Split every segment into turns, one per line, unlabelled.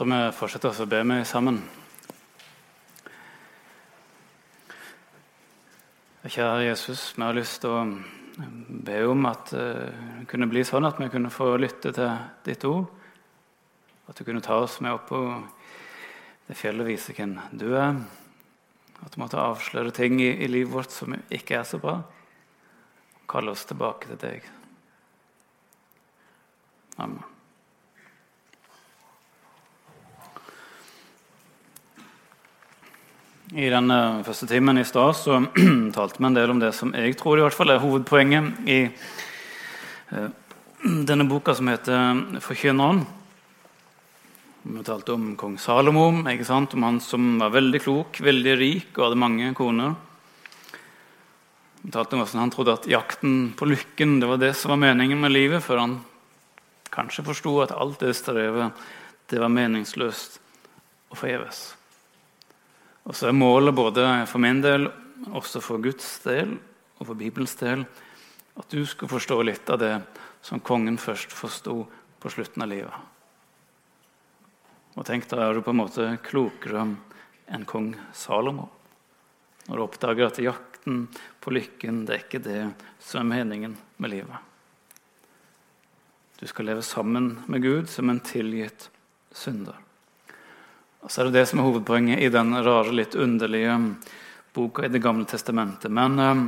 tror vi fortsetter å be med sammen. Kjære Jesus, vi har lyst til å be om at det kunne bli sånn at vi kunne få lytte til ditt ord. At du kunne ta oss med opp på det fjellet og vise hvem du er. At du måtte avsløre ting i, i livet vårt som ikke er så bra. Kalle oss tilbake til deg. Amen. I den første timen i stad så talte vi en del om det som jeg tror i hvert fall er hovedpoenget i uh, denne boka som heter 'Forkynneren'. Vi talte om kong Salomo, om han som var veldig klok, veldig rik og hadde mange koner. Vi talte om hvordan han trodde at jakten på lykken det var det som var meningen med livet, før han kanskje forsto at alt det strevet det var meningsløst og forgjeves. Og så er målet både for min del, også for Guds del og for Bibelens del, at du skal forstå litt av det som kongen først forsto på slutten av livet. Og tenk, da er du på en måte klokere enn kong Salomo. Når du oppdager at jakten på lykken det er ikke det som er meningen med livet. Du skal leve sammen med Gud som en tilgitt synder. Og så er det det som er hovedpoenget i den rare, litt underlige boka i Det gamle testamentet. Men um,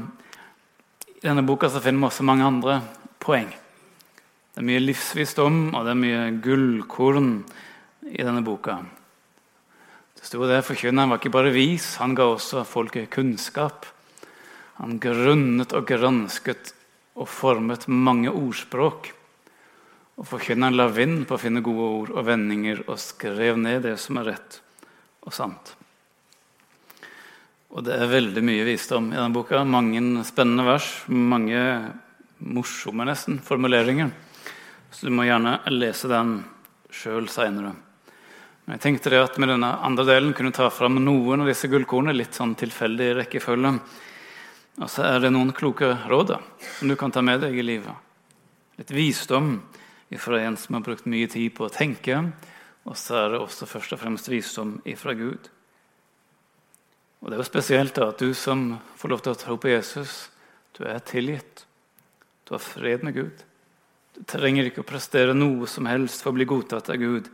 i denne boka så finner vi også mange andre poeng. Det er mye livsvisdom, og det er mye gullkorn i denne boka. Det sto det Forkynneren var ikke bare vis, han ga også folket kunnskap. Han grunnet og gransket og formet mange ordspråk. Og Forkynneren la vind på å finne gode ord og vendinger og skrev ned det som er rett og sant. Og det er veldig mye visdom i denne boka. Mange spennende vers, mange morsomme nesten formuleringer. Så du må gjerne lese den sjøl seinere. Men jeg tenkte det at med denne andre delen kunne ta fram noen av disse gullkornene. Litt sånn tilfeldig rekkefølge. Og så er det noen kloke råd da, som du kan ta med deg i livet. Litt visdom fra en som har brukt mye tid på å tenke. Og så er det også først og fremst visdom ifra Gud. Og Det er jo spesielt at du som får lov til å tro på Jesus, du er tilgitt. Du har fred med Gud. Du trenger ikke å prestere noe som helst for å bli godtatt av Gud.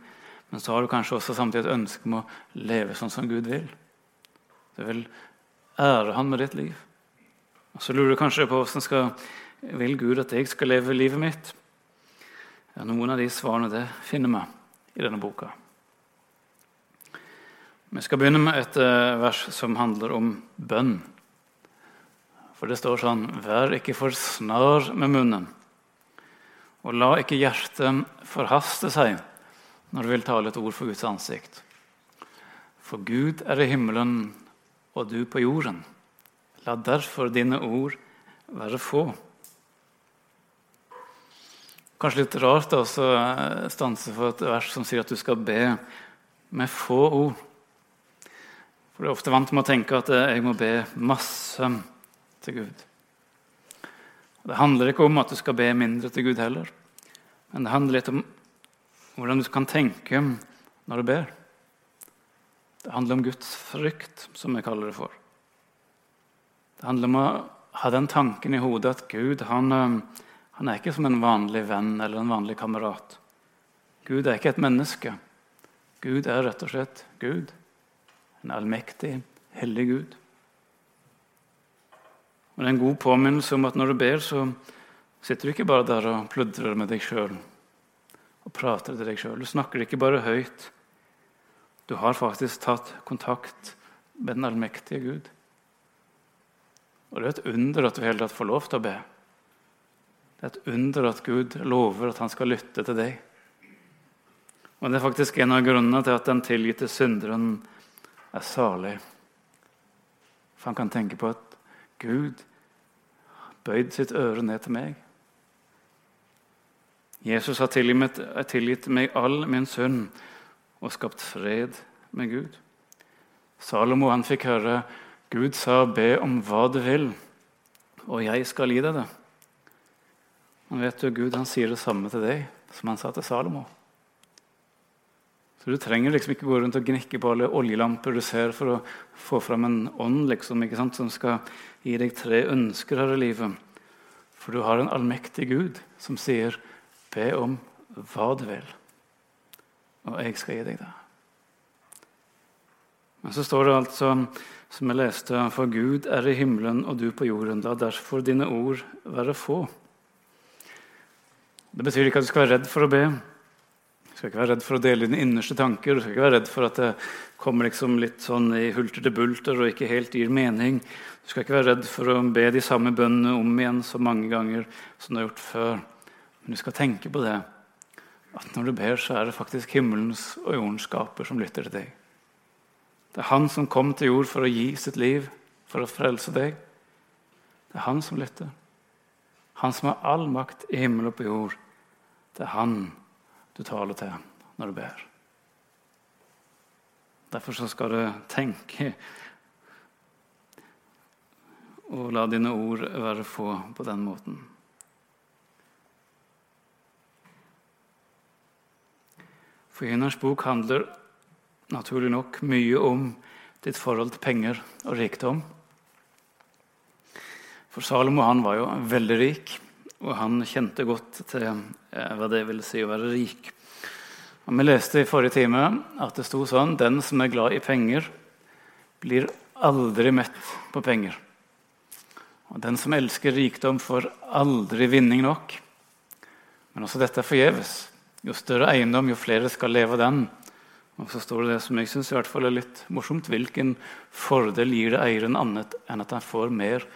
Men så har du kanskje også samtidig et ønske om å leve sånn som Gud vil. Du vil ære Han med ditt liv. Og Så lurer du kanskje på hvordan vil Gud at jeg skal leve livet mitt. Ja, noen av de svarene det finner vi i denne boka. Vi skal begynne med et eh, vers som handler om bønn. For det står sånn Vær ikke for snar med munnen, og la ikke hjertet forhaste seg når du vil tale et ord for Guds ansikt. For Gud er i himmelen, og du på jorden. La derfor dine ord være få. Kanskje litt rart å eh, stanse for et vers som sier at du skal be med få ord. For du er ofte vant med å tenke at eh, jeg må be masse til Gud. Det handler ikke om at du skal be mindre til Gud heller. Men det handler litt om hvordan du kan tenke når du ber. Det handler om Guds frykt, som vi kaller det for. Det handler om å ha den tanken i hodet at Gud han eh, han er ikke som en vanlig venn eller en vanlig kamerat. Gud er ikke et menneske. Gud er rett og slett Gud. En allmektig, hellig Gud. Og Det er en god påminnelse om at når du ber, så sitter du ikke bare der og pludrer med deg sjøl og prater til deg sjøl. Du snakker ikke bare høyt. Du har faktisk tatt kontakt med den allmektige Gud. Og det er et under at du hele tatt får lov til å be. Det er et under at Gud lover at han skal lytte til deg. Og Det er faktisk en av grunnene til at den tilgitte synderen er salig. For han kan tenke på at Gud bøyd sitt øre ned til meg. Jesus har tilgitt, meg all min synd og skapt fred med Gud. Salomo han fikk høre Gud sa 'be om hva du vil, og jeg skal gi deg det'. Men vet du, Gud han sier det samme til deg som han sa til Salomo. Så du trenger liksom ikke gå rundt og gnikke på alle oljelamper du ser, for å få fram en ånd liksom, som skal gi deg tre ønsker her i livet. For du har en allmektig Gud som sier, 'Be om hva du vil, og jeg skal gi deg det'. Men så står det altså, som jeg leste, 'For Gud er i himmelen og du på jorden'. La derfor dine ord være få. Det betyr ikke at du skal være redd for å be. Du skal ikke være redd for å dele dine innerste tanker. Du skal ikke være redd for at det kommer liksom litt sånn i hulter til bulter og ikke helt gir mening. Du skal ikke være redd for å be de samme bønnene om igjen så mange ganger som du har gjort før. Men du skal tenke på det at når du ber, så er det faktisk himmelens og jordens skaper som lytter til deg. Det er han som kom til jord for å gi sitt liv, for å frelse deg. Det er han som lytter. Han som har all makt i himmel og på jord. Det er han du taler til når du ber. Derfor skal du tenke og la dine ord være få på den måten. Forkynnerens bok handler naturlig nok mye om ditt forhold til penger og rikdom. For Salomo han var jo veldig rik, og han kjente godt til eh, hva det vil si å være rik. Og vi leste i forrige time at det sto sånn Den som er glad i penger, blir aldri mett på penger. Og den som elsker rikdom, får aldri vinning nok. Men også dette er forgjeves. Jo større eiendom, jo flere skal leve av den. Og så står det det som jeg fall er litt morsomt. Hvilken fordel gir det eieren annet enn at han får mer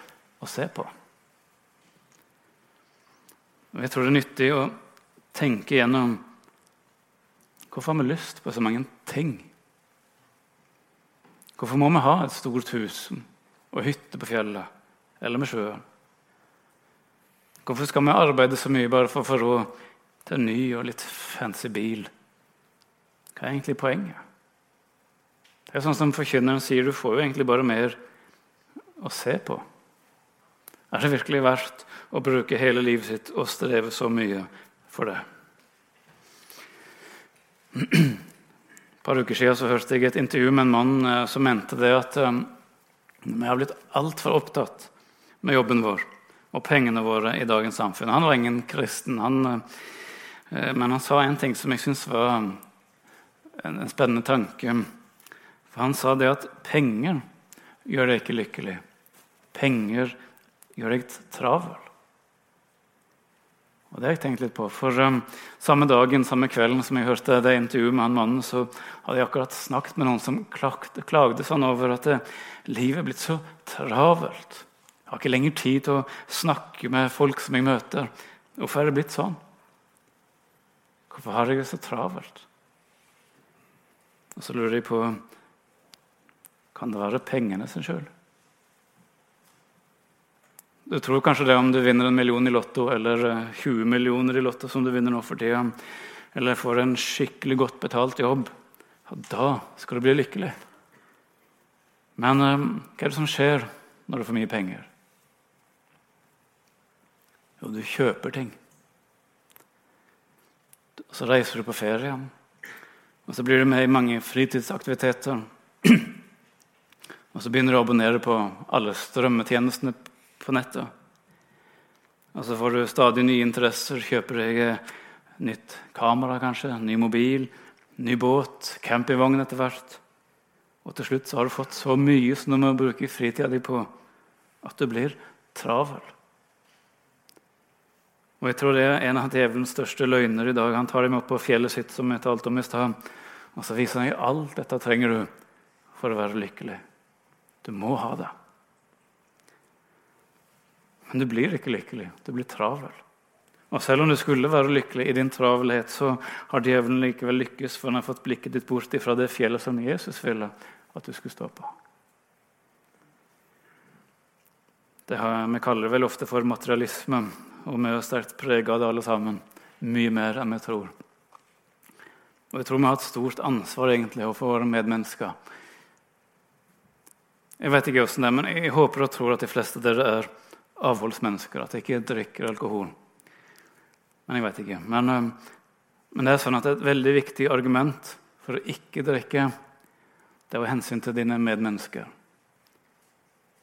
å se på. Jeg tror det er nyttig å tenke gjennom hvorfor har vi lyst på så mange ting. Hvorfor må vi ha et stort hus og hytte på fjellet eller med sjøen? Hvorfor skal vi arbeide så mye bare for å få råd til en ny og litt fancy bil? Hva er egentlig poenget? Det er sånn som Forkynneren sier, du får jo egentlig bare mer å se på. Er det virkelig verdt å bruke hele livet sitt og streve så mye for det? Et par uker siden så hørte jeg et intervju med en mann eh, som mente det at um, vi har blitt altfor opptatt med jobben vår og pengene våre i dagens samfunn. Han var ingen kristen, han, uh, men han sa en ting som jeg syns var en, spennende tanke. For Han sa det at penger gjør deg ikke lykkelig. Penger gjør deg travel. Og Det har jeg tenkt litt på. For um, Samme dagen, samme kvelden som jeg hørte det intervjuet med han mannen, så hadde jeg akkurat snakket med noen som klagde, klagde sånn over at det, livet er blitt så travelt. Jeg har ikke lenger tid til å snakke med folk som jeg møter. Hvorfor er det blitt sånn? Hvorfor har jeg det så travelt? Og så lurer jeg på Kan det være pengene sin skyld? Du tror kanskje det om du vinner en million i Lotto eller 20 eh, millioner i Lotto, som du vinner nå for tida, eller får en skikkelig godt betalt jobb. Da skal du bli lykkelig. Men eh, hva er det som skjer når du får mye penger? Jo, du kjøper ting. Og så reiser du på ferie. Og så blir du med i mange fritidsaktiviteter. Og så begynner du å abonnere på alle strømmetjenestene på nettet. Og så får du stadig nye interesser. Kjøper deg nytt kamera, kanskje, ny mobil, ny båt, campingvogn etter hvert. Og til slutt så har du fått så mye som du må bruke fritida di på, at du blir travel. Og jeg tror det er en av djevelens største løgner i dag. Han tar dem opp på fjellet sitt, som jeg talte om i stad, og så viser han alt dette trenger du for å være lykkelig. Du må ha det. Men du blir ikke lykkelig. Du blir travel. Og selv om du skulle være lykkelig i din travelhet, så har djevelen likevel lykkes, for han har fått blikket ditt bort fra det fjellet som Jesus ville at du skulle stå på. Har, vi kaller det vel ofte for materialisme, og vi er sterkt prega av det alle sammen. Mye mer enn vi tror. Og jeg tror vi har et stort ansvar egentlig overfor våre medmennesker. Jeg vet ikke hvordan det er, men jeg håper og tror at de fleste av dere er avholdsmennesker, at jeg ikke drikker alkohol. Men jeg vet ikke. Men, men, det er sånn at et veldig viktig argument for å ikke drikke, det var hensyn til dine medmennesker.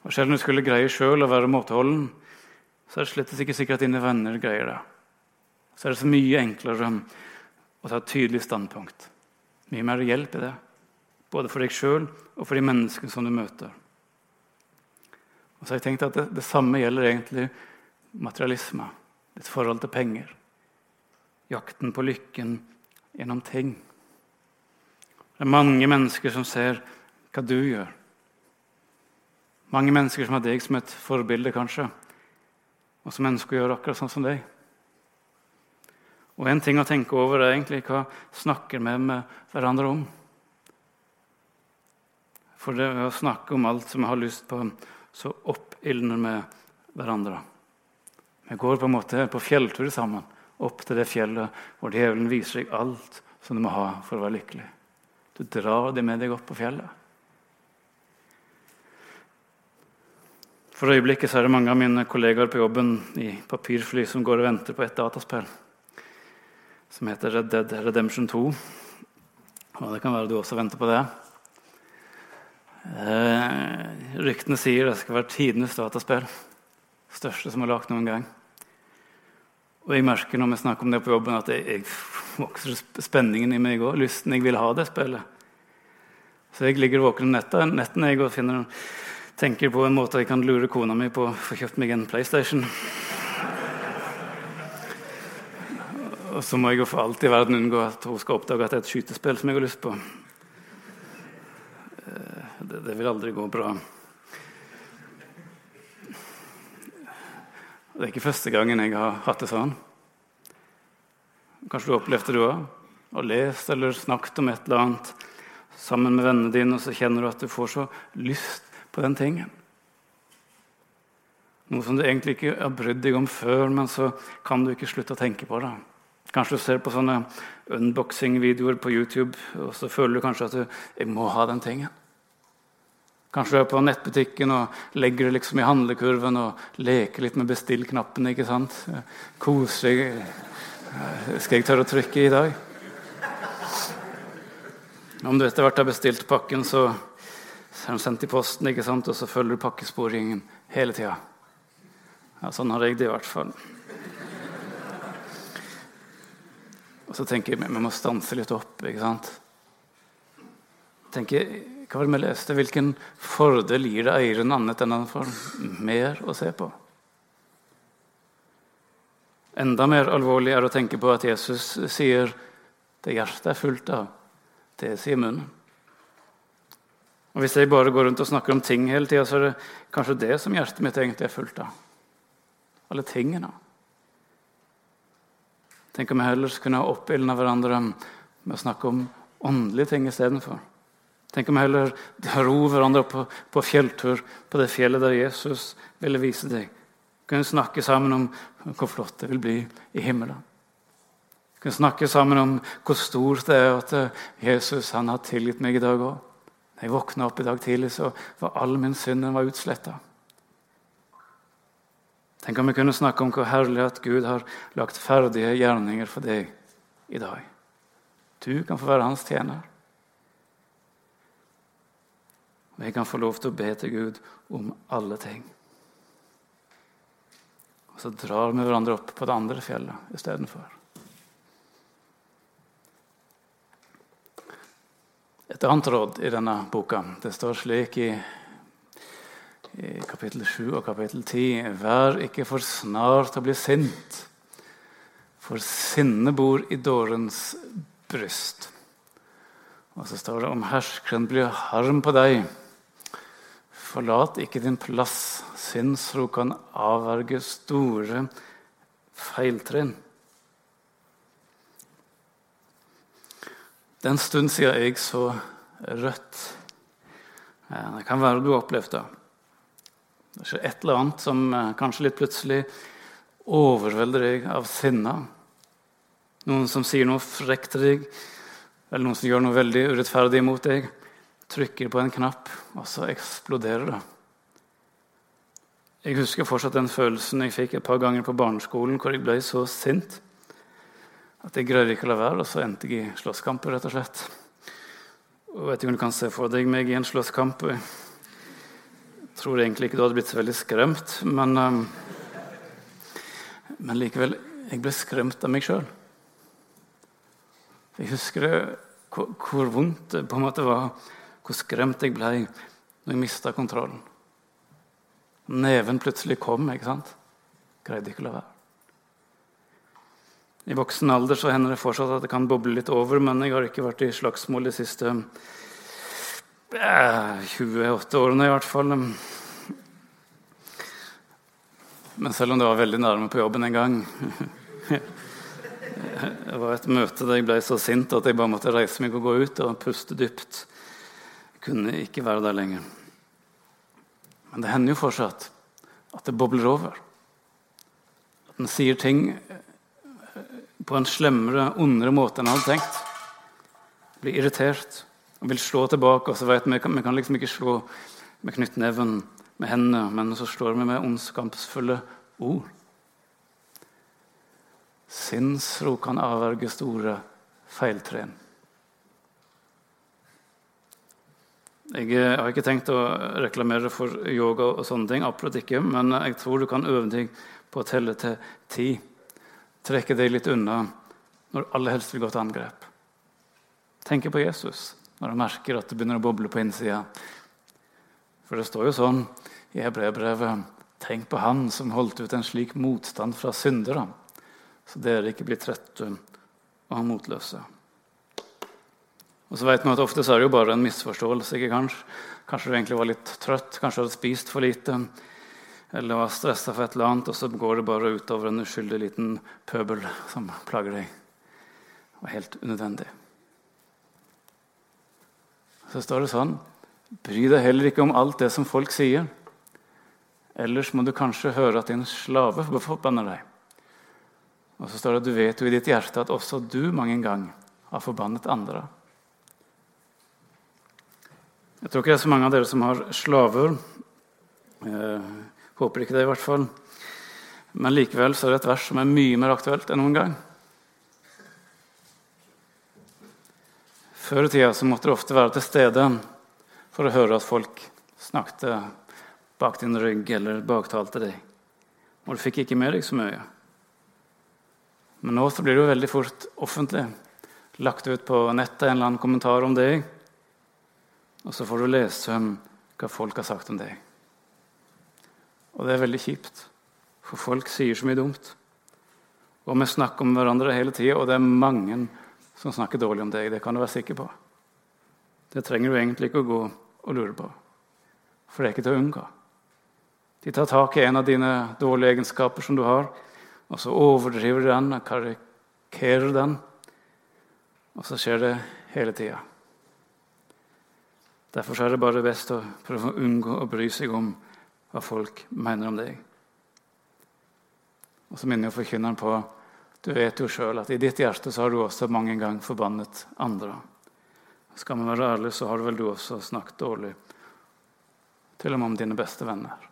Og Selv om du skulle greie sjøl å være måteholden, så er det slett ikke sikkert at dine venner greier det. Så er det så mye enklere å ta et tydelig standpunkt. Mye mer hjelp i det, både for deg sjøl og for de menneskene som du møter. Og så har jeg tenkt at det, det samme gjelder egentlig materialisme, ditt forhold til penger. Jakten på lykken gjennom ting. Det er mange mennesker som ser hva du gjør. Mange mennesker som har deg som et forbilde, kanskje, og som ønsker å gjøre akkurat sånn som deg. Og En ting å tenke over er egentlig hva snakker vi med hverandre om. For det å snakke om alt som vi har lyst på, så oppildner vi hverandre. Vi går på en måte på fjelltur sammen, opp til det fjellet hvor djevelen viser deg alt som du må ha for å være lykkelig. Du drar det med deg opp på fjellet. For øyeblikket så er det mange av mine kollegaer på jobben i papirfly som går og venter på et dataspill som heter Red Dead Redemption 2. Og det kan være du også venter på det. Eh, ryktene sier det skal være tidenes dataspill. Største som er lagd noen gang. Og jeg merker når vi snakker om det på jobben, at jeg, jeg vokser spenningen i meg òg. Lysten. Jeg vil ha det spillet. Så jeg ligger våken om nettene jeg og finner tenker på en måte jeg kan lure kona mi på å få kjøpt meg en PlayStation. Og så må jeg jo for alt i verden unngå at hun skal oppdage at det er et skytespill som jeg har lyst på. Eh, det, det vil aldri gå bra. Det er ikke første gangen jeg har hatt det sånn. Kanskje du opplevde det òg? Og lest eller snakket om et eller annet sammen med vennene dine, og så kjenner du at du får så lyst på den tingen. Noe som du egentlig ikke har brydd deg om før, men så kan du ikke slutte å tenke på det. Kanskje du ser på sånne unboxing-videoer på YouTube, og så føler du kanskje at du jeg må ha den tingen. Kanskje du er på nettbutikken og legger det liksom i handlekurven og leker litt med bestill-knappen. ikke sant? Koselig. Skal jeg tørre å trykke i dag? Om du etter hvert har bestilt pakken, så er den sendt i posten, ikke sant? og så følger du pakkesporingen hele tida. Ja, sånn har jeg det i hvert fall. Og så tenker jeg vi må stanse litt opp. ikke sant? Tenker, hva vi leste? Hvilken fordel gir det eieren annet enn han får mer å se på? Enda mer alvorlig er å tenke på at Jesus sier det hjertet er fullt av, det sier munnen. Og Hvis jeg bare går rundt og snakker om ting hele tida, så er det kanskje det som hjertet mitt egentlig er fullt av. Alle tingene. Tenk om vi heller kunne ha oppildna hverandre med å snakke om åndelige ting istedenfor. Tenk om vi heller dro hverandre på, på fjelltur på det fjellet der Jesus ville vise deg. Kunne snakke sammen om hvor flott det vil bli i himmelen. Kunne snakke sammen om hvor stort det er at Jesus han har tilgitt meg i dag òg. Da jeg våkna opp i dag tidlig, så var all min synd var utsletta. Tenk om vi kunne snakke om hvor herlig at Gud har lagt ferdige gjerninger for deg i dag. Du kan få være hans tjener. Og jeg kan få lov til å be til Gud om alle ting. Og så drar vi hverandre opp på det andre fjellet istedenfor. Et annet råd i denne boka det står slik i, i kapittel 7 og kapittel 10.: Vær ikke for snar til å bli sint, for sinne bor i dårens bryst. Og så står det om herskeren blir harm på deg. Forlat ikke din plass, sinnsro kan avverge store feiltrinn. Det er en stund siden jeg så rødt. Det kan være du har opplevd det. Det skjer et eller annet som eh, kanskje litt plutselig overvelder deg av sinne. Noen som sier noe frekt til deg, eller noen som gjør noe veldig urettferdig mot deg. Trykker på en knapp, og så eksploderer det. Jeg husker fortsatt den følelsen jeg fikk et par ganger på barneskolen hvor jeg ble så sint at jeg greide ikke å la være, og så endte jeg i slåsskamper, rett og slett. Og vet ikke om du kan se for deg meg i en slåsskamp. Jeg tror egentlig ikke du hadde blitt så veldig skremt, men, um, men likevel Jeg ble skremt av meg sjøl. Jeg husker hvor, hvor, vondt det på en måte var, hvor skremt jeg ble når jeg mista kontrollen. Neven plutselig kom. ikke sant? Greide ikke å la være. I voksen alder så hender det fortsatt at det kan boble litt over, men jeg har ikke vært i slagsmål de siste eh, 28 årene i hvert fall. Men selv om det var veldig nærme på jobben en gang Det var et møte der jeg ble så sint at jeg bare måtte reise meg og gå ut og puste dypt. Kunne ikke være der lenger. Men det hender jo fortsatt at det bobler over. At en sier ting på en slemmere, ondere måte enn en hadde tenkt. Blir irritert og vil slå tilbake. og så vet Vi vi kan liksom ikke slå med knyttneven med hendene, men så slår vi med ondskapsfulle ord. Sinnsro kan avverge store feiltrinn. Jeg eh, har ikke tenkt å reklamere for yoga, og sånne ting, absolutt ikke, men jeg tror du kan øve deg på å telle til ti. Trekke deg litt unna når alle helst vil gå til angrep. Tenke på Jesus når han merker at det begynner å boble på innsida. For det står jo sånn i hebreerbrevet Tenk på Han som holdt ut en slik motstand fra syndere, så dere ikke blir trette og motløse. Og så vet man at Ofte så er det jo bare en misforståelse. ikke Kanskje Kanskje du egentlig var litt trøtt, kanskje du hadde spist for lite eller var stressa for et eller annet, og så går det bare utover en uskyldig liten pøbel som plager deg. Det var helt unødvendig. Så står det sånn Bry deg heller ikke om alt det som folk sier. Ellers må du kanskje høre at din slave forbanner deg. Og så står det du vet jo i ditt hjerte at også du mange ganger har forbannet andre. Jeg tror ikke det er så mange av dere som har slaver. Jeg håper ikke det, i hvert fall. Men likevel så er det et vers som er mye mer aktuelt enn noen gang. Før i tida så måtte du ofte være til stede for å høre at folk snakket bak din rygg eller baktalte deg. Og du fikk ikke med deg så mye. Men nå så blir det jo veldig fort offentlig. Lagt ut på nettet en eller annen kommentar om deg. Og så får du lese hva folk har sagt om deg. Og det er veldig kjipt, for folk sier så mye dumt. Og vi snakker om hverandre hele tida, og det er mange som snakker dårlig om deg. Det kan du være sikker på. Det trenger du egentlig ikke å gå og lure på, for det er ikke til å unngå. De tar tak i en av dine dårlige egenskaper som du har, og så overdriver de den og karikerer den. Og så skjer det hele tida. Derfor er det bare best å prøve å unngå å bry seg om hva folk mener om deg. Og så minner jeg forkynneren på du vet jo sjøl at i ditt hjerte så har du også mange ganger forbannet andre. Skal man være ærlig, så har du vel du også snakket dårlig, til og med om dine beste venner.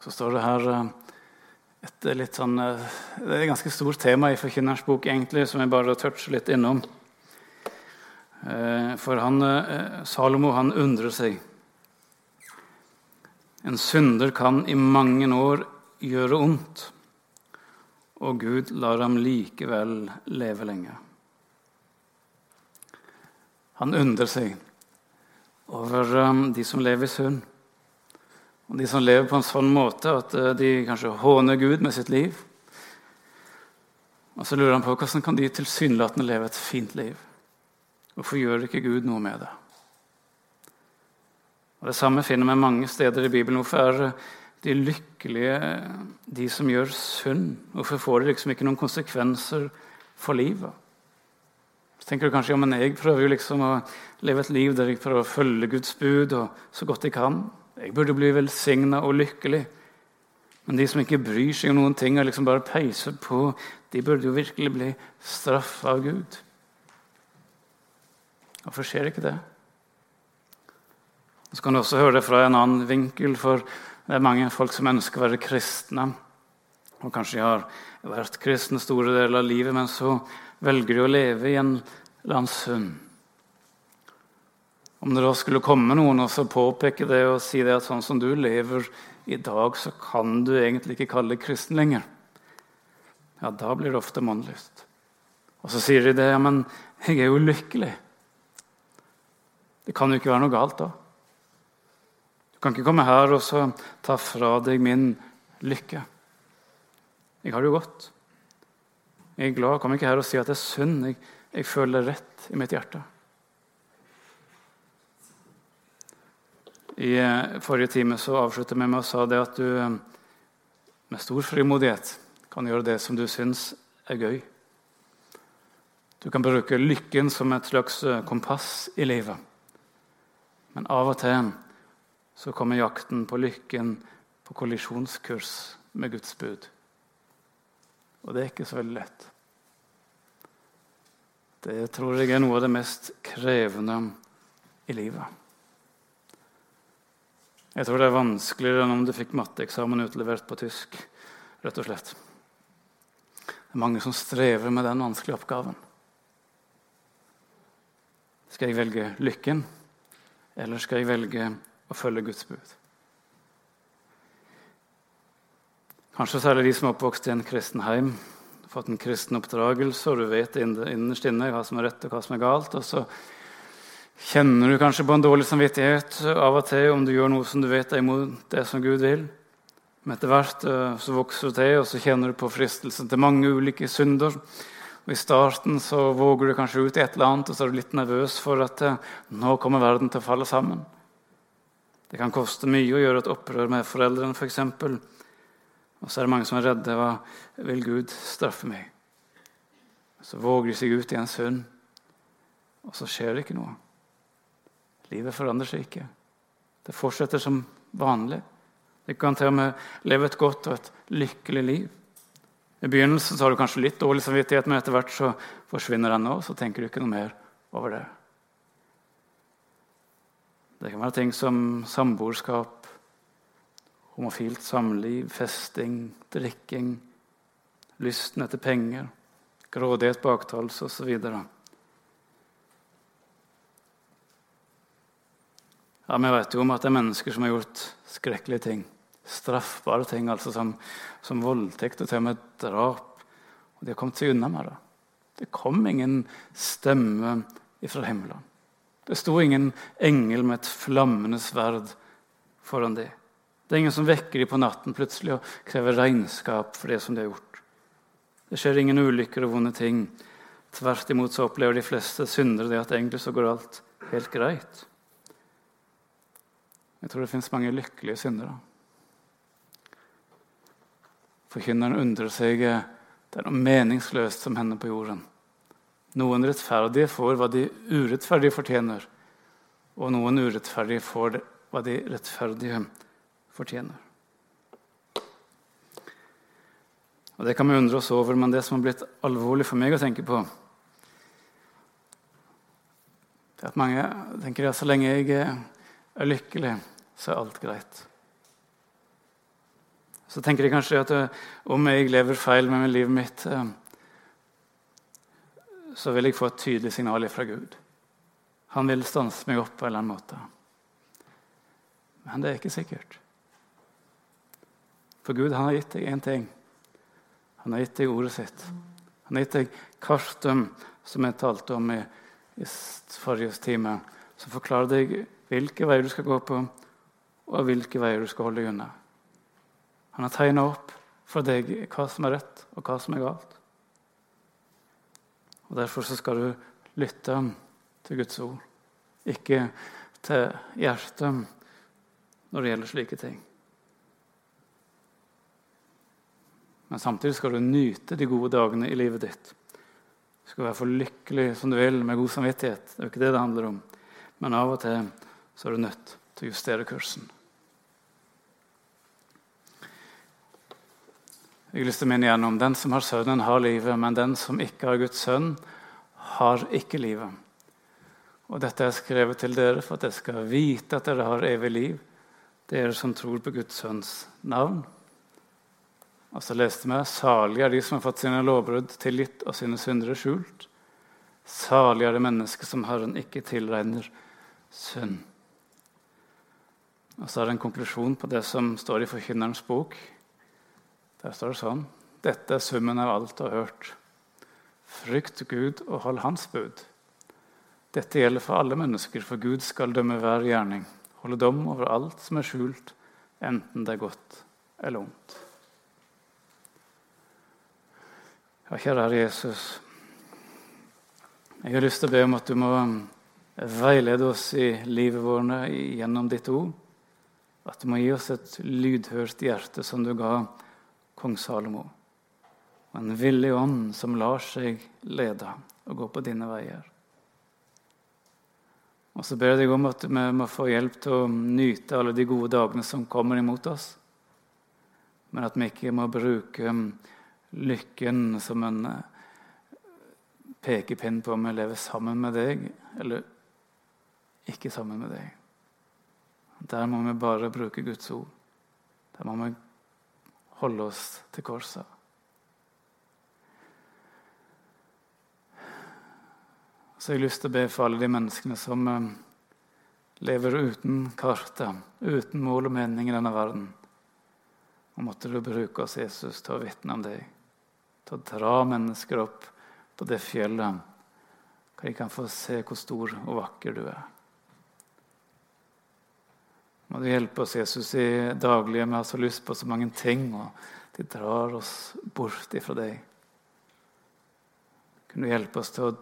Så står det her eh, et litt sånn, eh, Det er et ganske stort tema i Forkynnerens bok, egentlig, som jeg bare toucher litt innom. Eh, for han, eh, Salomo han undrer seg. En synder kan i mange år gjøre ondt, og Gud lar ham likevel leve lenge. Han undrer seg over de som lever i synd. Og de som lever på en sånn måte at eh, de kanskje håner Gud med sitt liv. Og så lurer han på hvordan kan de tilsynelatende leve et fint liv. Hvorfor gjør ikke Gud noe med det? Og Det samme finner vi mange steder i Bibelen. Hvorfor er de lykkelige de som gjør synd? Hvorfor får det liksom ikke noen konsekvenser for livet? Så tenker du kanskje ja, men jeg prøver jo liksom å leve et liv der jeg prøver å følge Guds bud og så godt jeg kan. Jeg burde bli velsigna og lykkelig. Men de som ikke bryr seg om noen ting og liksom bare peiser på, de burde jo virkelig bli straffa av Gud. Hvorfor skjer ikke det? Så kan du også høre det fra en annen vinkel, for det er mange folk som ønsker å være kristne. og kanskje de har vært kristne store deler av livet, men så velger de å leve i en synd. Om det da skulle komme noen og så påpeke det og si det at sånn som du lever i dag, så kan du egentlig ikke kalle deg kristen lenger. Ja, da blir det ofte mannlyst. Og så sier de det, ja, men jeg er jo lykkelig. Det kan jo ikke være noe galt da. Du kan ikke komme her og så ta fra deg min lykke. Jeg har det jo godt. Jeg er glad. Jeg kommer ikke her og si at det er synd. Jeg, jeg føler det rett i mitt hjerte. I eh, forrige time så avsluttet jeg med å sa det at du eh, med stor frimodighet kan gjøre det som du syns er gøy. Du kan bruke lykken som et slags eh, kompass i livet. Men av og til så kommer jakten på lykken på kollisjonskurs med Guds bud. Og det er ikke så veldig lett. Det tror jeg er noe av det mest krevende i livet. Jeg tror det er vanskeligere enn om du fikk matteeksamen utlevert på tysk. rett og slett. Det er mange som strever med den vanskelige oppgaven. Skal jeg velge lykken, eller skal jeg velge å følge Guds bud? Kanskje særlig de som er oppvokst i en kristen heim, fått en kristen oppdragelse, og du vet innerst inne hva som er rett og hva som er galt. Og så kjenner du kanskje på en dårlig samvittighet av og til om du gjør noe som du vet er imot det som Gud vil. Men etter hvert eh, så vokser du til, og så kjenner du på fristelsen til mange ulike synder. Og I starten så våger du kanskje ut i et eller annet, og så er du litt nervøs for at eh, nå kommer verden til å falle sammen. Det kan koste mye å gjøre et opprør med foreldrene, f.eks. For eksempel. Og så er det mange som er redde. Hva vil Gud straffe meg? Så våger de seg ut i en synd, og så skjer det ikke noe. Livet forandrer seg ikke. Det fortsetter som vanlig. Du kan til og med leve et godt og et lykkelig liv. I begynnelsen så har du kanskje litt dårlig samvittighet, men etter hvert så forsvinner den òg. Så tenker du ikke noe mer over det. Det kan være ting som samboerskap, homofilt samliv, festing, drikking, lysten etter penger, grådighet, baktalelse osv. Ja, vi vet jo om at det er mennesker som har gjort skrekkelige ting. Straffbare ting, altså som, som voldtekt og til og med drap. Og de har kommet seg unna med det. Det kom ingen stemme ifra himmelen. Det sto ingen engel med et flammende sverd foran dem. Det er ingen som vekker dem på natten plutselig og krever regnskap for det som de har gjort. Det skjer ingen ulykker og vonde ting. Tvert imot så opplever de fleste syndere det at egentlig så går alt helt greit. Jeg tror det fins mange lykkelige syndere. Forkynneren undrer seg det er noe meningsløst som hender på jorden. Noen rettferdige får hva de urettferdige fortjener, og noen urettferdige får hva de rettferdige fortjener. Og Det kan vi undre oss over, men det som har blitt alvorlig for meg å tenke på, det er at mange tenker at så lenge jeg er lykkelig, så er alt greit. Så tenker de kanskje at eh, om jeg lever feil med livet mitt, eh, så vil jeg få et tydelig signal fra Gud. Han vil stanse meg opp på en eller annen måte. Men det er ikke sikkert. For Gud han har gitt deg én ting. Han har gitt deg ordet sitt. Han har gitt deg kartum, som jeg talte om i, i forrige time, som forklarer deg hvilke veier du skal gå på, og hvilke veier du skal holde deg unna. Han har tegna opp for deg hva som er rett, og hva som er galt. Og Derfor skal du lytte til Guds ord, ikke til hjertet når det gjelder slike ting. Men samtidig skal du nyte de gode dagene i livet ditt. Du skal være for lykkelig som du vil, med god samvittighet. Det er jo ikke det det handler om. Men av og til så er du nødt til å justere kursen. Jeg har lyst til å minne igjen om Den som har Sønnen, har livet, men den som ikke har Guds sønn, har ikke livet. Og Dette er skrevet til dere for at dere skal vite at dere har evig liv, dere som tror på Guds sønns navn. Og så leste vi salige er de som har fått sine lovbrudd tilgitt og sine syndere skjult. Salig er det mennesket som Herren ikke tilregner synd. Og så er det en konklusjon på det som står i Forkynnerens bok. Der står det sånn Dette er summen av alt du har hørt. Frykt Gud og hold Hans bud. Dette gjelder for alle mennesker, for Gud skal dømme hver gjerning. Holde dom over alt som er skjult, enten det er godt eller ondt. Ja, kjære Herre Jesus. Jeg har lyst til å be om at du må veilede oss i livet vårt gjennom ditt ord. At du må gi oss et lydhørt hjerte som du ga kong Salomo. Og en villig ånd som lar seg lede og gå på dine veier. Og så ber jeg deg om at vi må få hjelp til å nyte alle de gode dagene som kommer imot oss. Men at vi ikke må bruke lykken som en eh, pekepinn på om vi lever sammen med deg eller ikke sammen med deg. Der må vi bare bruke Guds ord. Der må vi holde oss til korset. Så jeg har lyst til å be for alle de menneskene som eh, lever uten kartet, uten mål og mening i denne verden. Og måtte du bruke oss, Jesus, til å vitne om deg til å dra mennesker opp på det fjellet, hvor de kan få se hvor stor og vakker du er. Må du hjelpe oss, Jesus, i daglige. Vi har så lyst på så mange ting, og de drar oss bort ifra deg. Kunne du hjelpe oss til å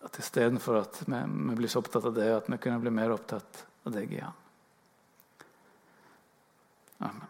at istedenfor at vi, blir så opptatt av det, at vi kunne bli mer opptatt av deg igjen. Amen.